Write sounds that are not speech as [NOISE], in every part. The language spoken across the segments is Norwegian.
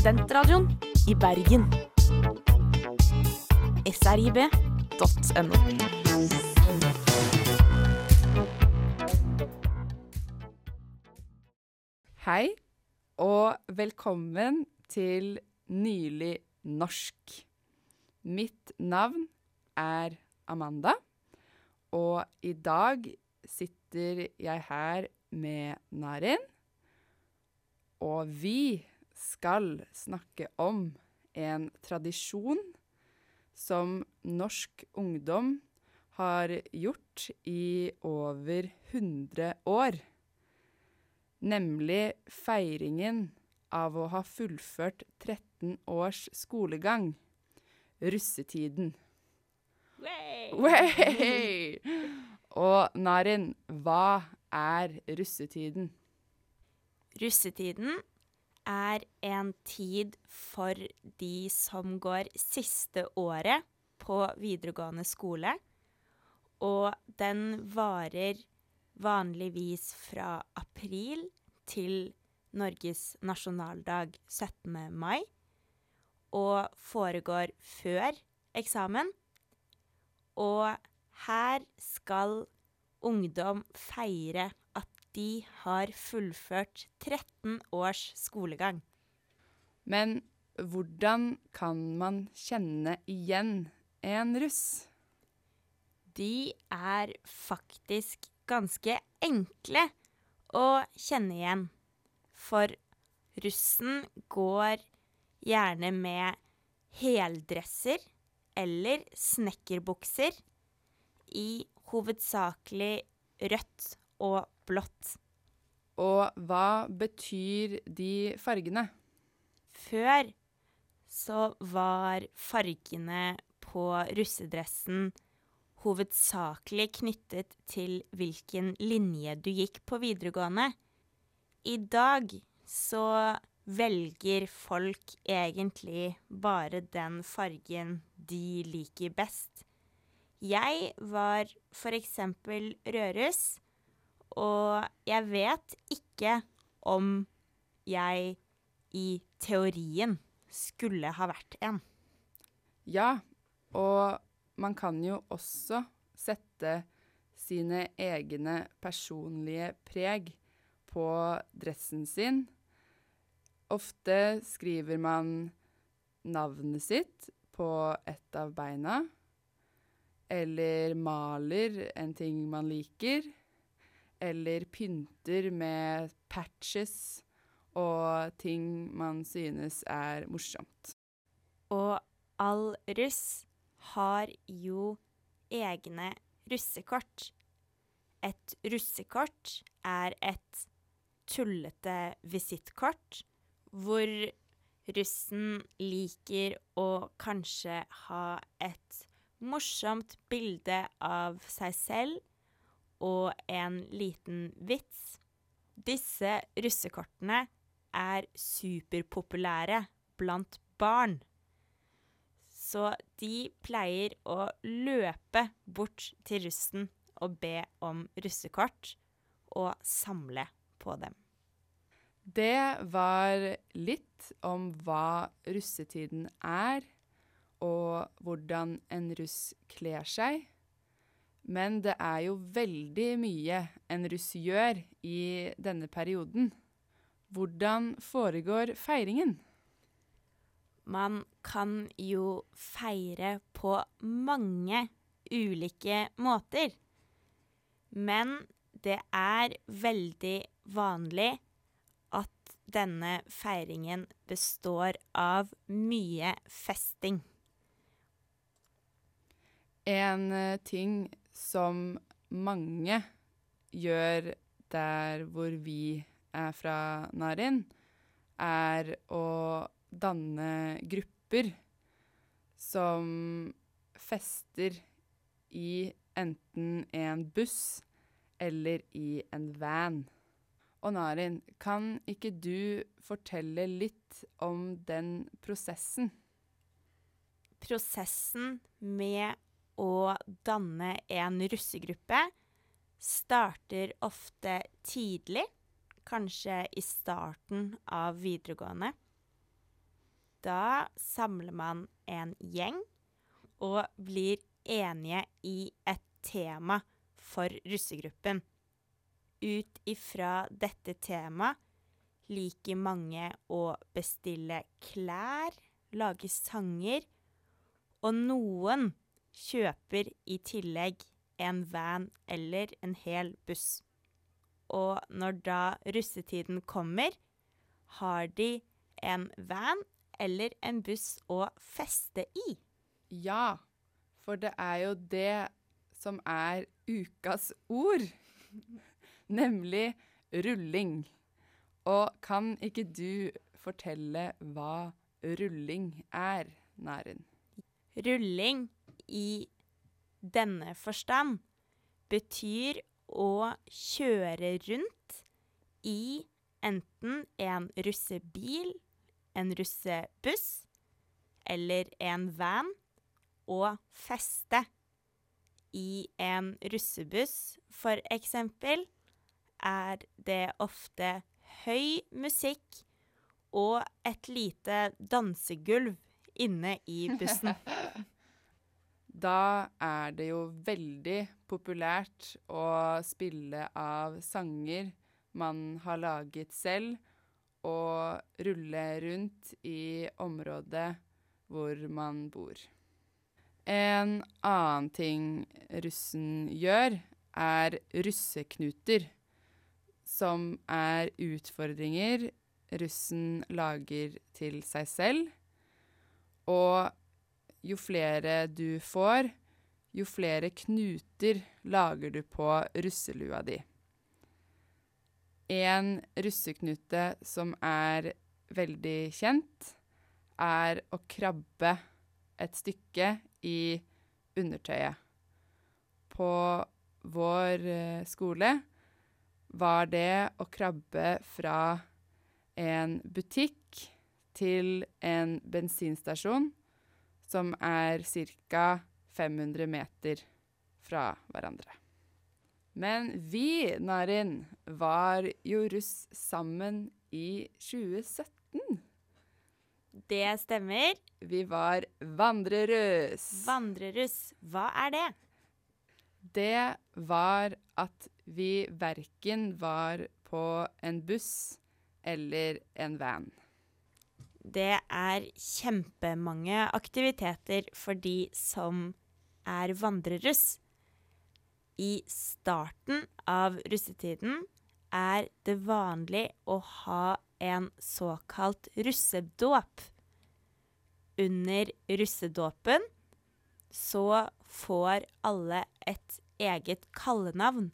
Studentradioen i Bergen. srib.no. Hei, og velkommen til Nylig norsk. Mitt navn er Amanda, og i dag sitter jeg her med Narin. Og vi skal snakke om en tradisjon som norsk ungdom har gjort i over 100 år. Nemlig feiringen av å ha fullført 13 års skolegang. Russetiden. Wey! Og Narin, hva er russetiden? Russetiden er en tid for de som går siste året på videregående skole, og den varer vanligvis fra april til Norges nasjonaldag 17. mai, og foregår før eksamen. Og her skal ungdom feire de har fullført 13 års skolegang. Men hvordan kan man kjenne igjen en russ? De er faktisk ganske enkle å kjenne igjen. For russen går gjerne med heldresser eller snekkerbukser i hovedsakelig rødt og blått. Og hva betyr de fargene? Før så var fargene på russedressen hovedsakelig knyttet til hvilken linje du gikk på videregående. I dag så velger folk egentlig bare den fargen de liker best. Jeg var for eksempel rødruss, og jeg vet ikke om jeg i teorien skulle ha vært en. Ja, og man kan jo også sette sine egne personlige preg på dressen sin. Ofte skriver man navnet sitt på et av beina, eller maler en ting man liker, eller pynter med patches og ting man synes er morsomt. Og all russ har jo egne russekort. Et russekort er et tullete visittkort hvor russen liker å kanskje ha et morsomt bilde av seg selv og en liten vits. Disse russekortene er superpopulære blant barn. Så de pleier å løpe bort til russen og be om russekort, og samle på dem. Det var litt om hva russetiden er, og hvordan en russ kler seg. Men det er jo veldig mye en russ gjør i denne perioden. Hvordan foregår feiringen? Man kan jo feire på mange ulike måter. Men det er veldig vanlig at denne feiringen består av mye festing. En uh, ting som mange gjør der hvor vi er fra Narin, er å danne grupper som fester i enten en buss eller i en van. Og Narin, kan ikke du fortelle litt om den prosessen? Prosessen med å danne en russegruppe starter ofte tidlig, kanskje i starten av videregående. Da samler man en gjeng og blir enige i et tema for russegruppen. Ut ifra dette temaet liker mange å bestille klær, lage sanger, og noen kjøper i tillegg en van eller en hel buss. Og når da russetiden kommer, har de en van eller en buss å feste i. Ja, for det er jo det som er ukas ord. [LAUGHS] Nemlig rulling. Og kan ikke du fortelle hva rulling er, Næren? Rulling i denne forstand betyr å kjøre rundt i enten en russebil, en russebuss eller en van og feste. I en russebuss, for eksempel, er det ofte høy musikk og et lite dansegulv inne i bussen. [LAUGHS] Da er det jo veldig populært å spille av sanger man har laget selv, og rulle rundt i området hvor man bor. En annen ting russen gjør, er russeknuter, som er utfordringer russen lager til seg selv. Og jo flere du får, jo flere knuter lager du på russelua di. En russeknute som er veldig kjent, er å krabbe et stykke i undertøyet. På vår eh, skole var det å krabbe fra en butikk til en bensinstasjon som er ca. 500 meter fra hverandre. Men vi, Narin, var jo russ sammen i 2017. Det stemmer. Vi var vandreruss. Vandreruss, hva er det? Det var at vi verken var på en buss eller en van. Det er kjempemange aktiviteter for de som er vandreruss. I starten av russetiden er det vanlig å ha en såkalt russedåp. Under russedåpen så får alle et eget kallenavn,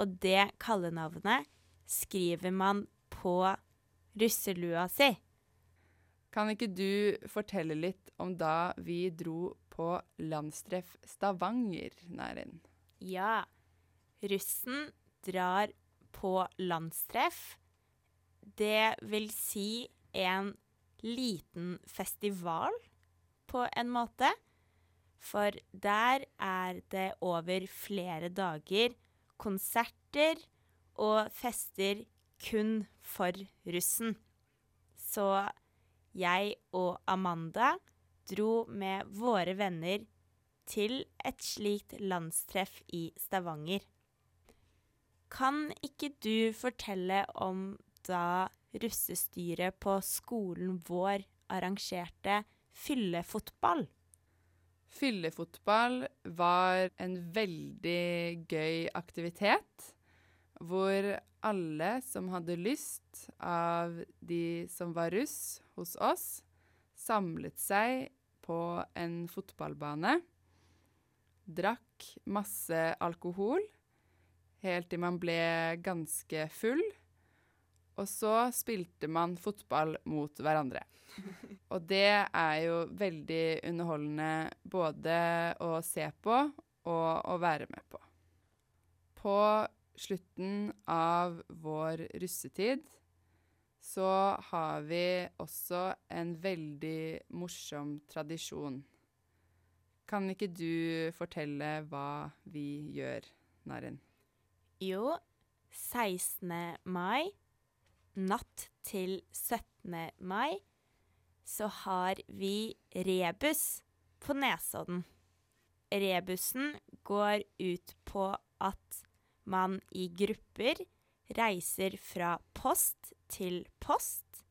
og det kallenavnet skriver man på russelua si. Kan ikke du fortelle litt om da vi dro på landstreff Stavanger, Nærin? Ja, russen drar på landstreff. Det vil si en liten festival, på en måte. For der er det over flere dager konserter og fester kun for russen. Så jeg og Amanda dro med våre venner til et slikt landstreff i Stavanger. Kan ikke du fortelle om da russestyret på skolen vår arrangerte fyllefotball? Fyllefotball var en veldig gøy aktivitet, hvor alle som hadde lyst av de som var russ hos oss, samlet seg på en fotballbane, drakk masse alkohol helt til man ble ganske full, og så spilte man fotball mot hverandre. [LAUGHS] Og det er jo veldig underholdende både å se på og å være med på. På slutten av vår russetid så har vi også en veldig morsom tradisjon. Kan ikke du fortelle hva vi gjør, Narin? Jo, 16. mai, natt til 17. mai, så har vi rebus på Nesodden. Rebusen går ut på at man i grupper reiser fra post til post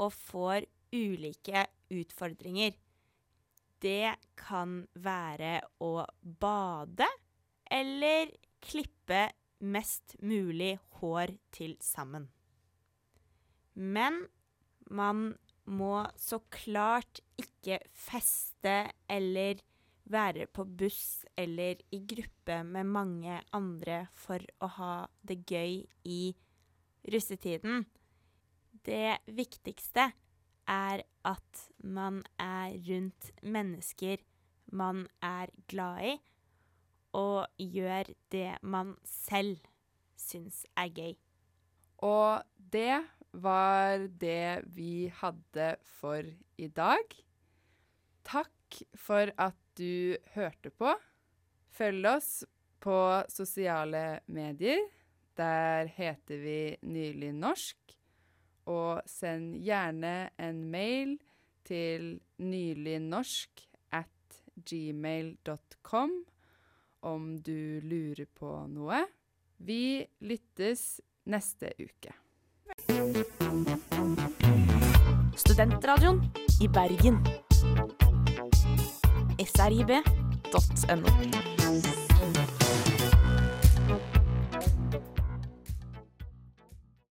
og får ulike utfordringer. Det kan være å bade eller klippe mest mulig hår til sammen. Men man må så klart ikke feste eller være på buss eller i gruppe med mange andre for å ha det gøy i russetiden. Det viktigste er at man er rundt mennesker man er glad i, og gjør det man selv syns er gøy. Og det var det vi hadde for i dag. Takk for at du hørte på. Følg oss på sosiale medier. Der heter vi Nylig norsk. Og send gjerne en mail til nylignorsk at gmail.com om du lurer på noe. Vi lyttes neste uke. Studentradioen i Bergen. srib.no.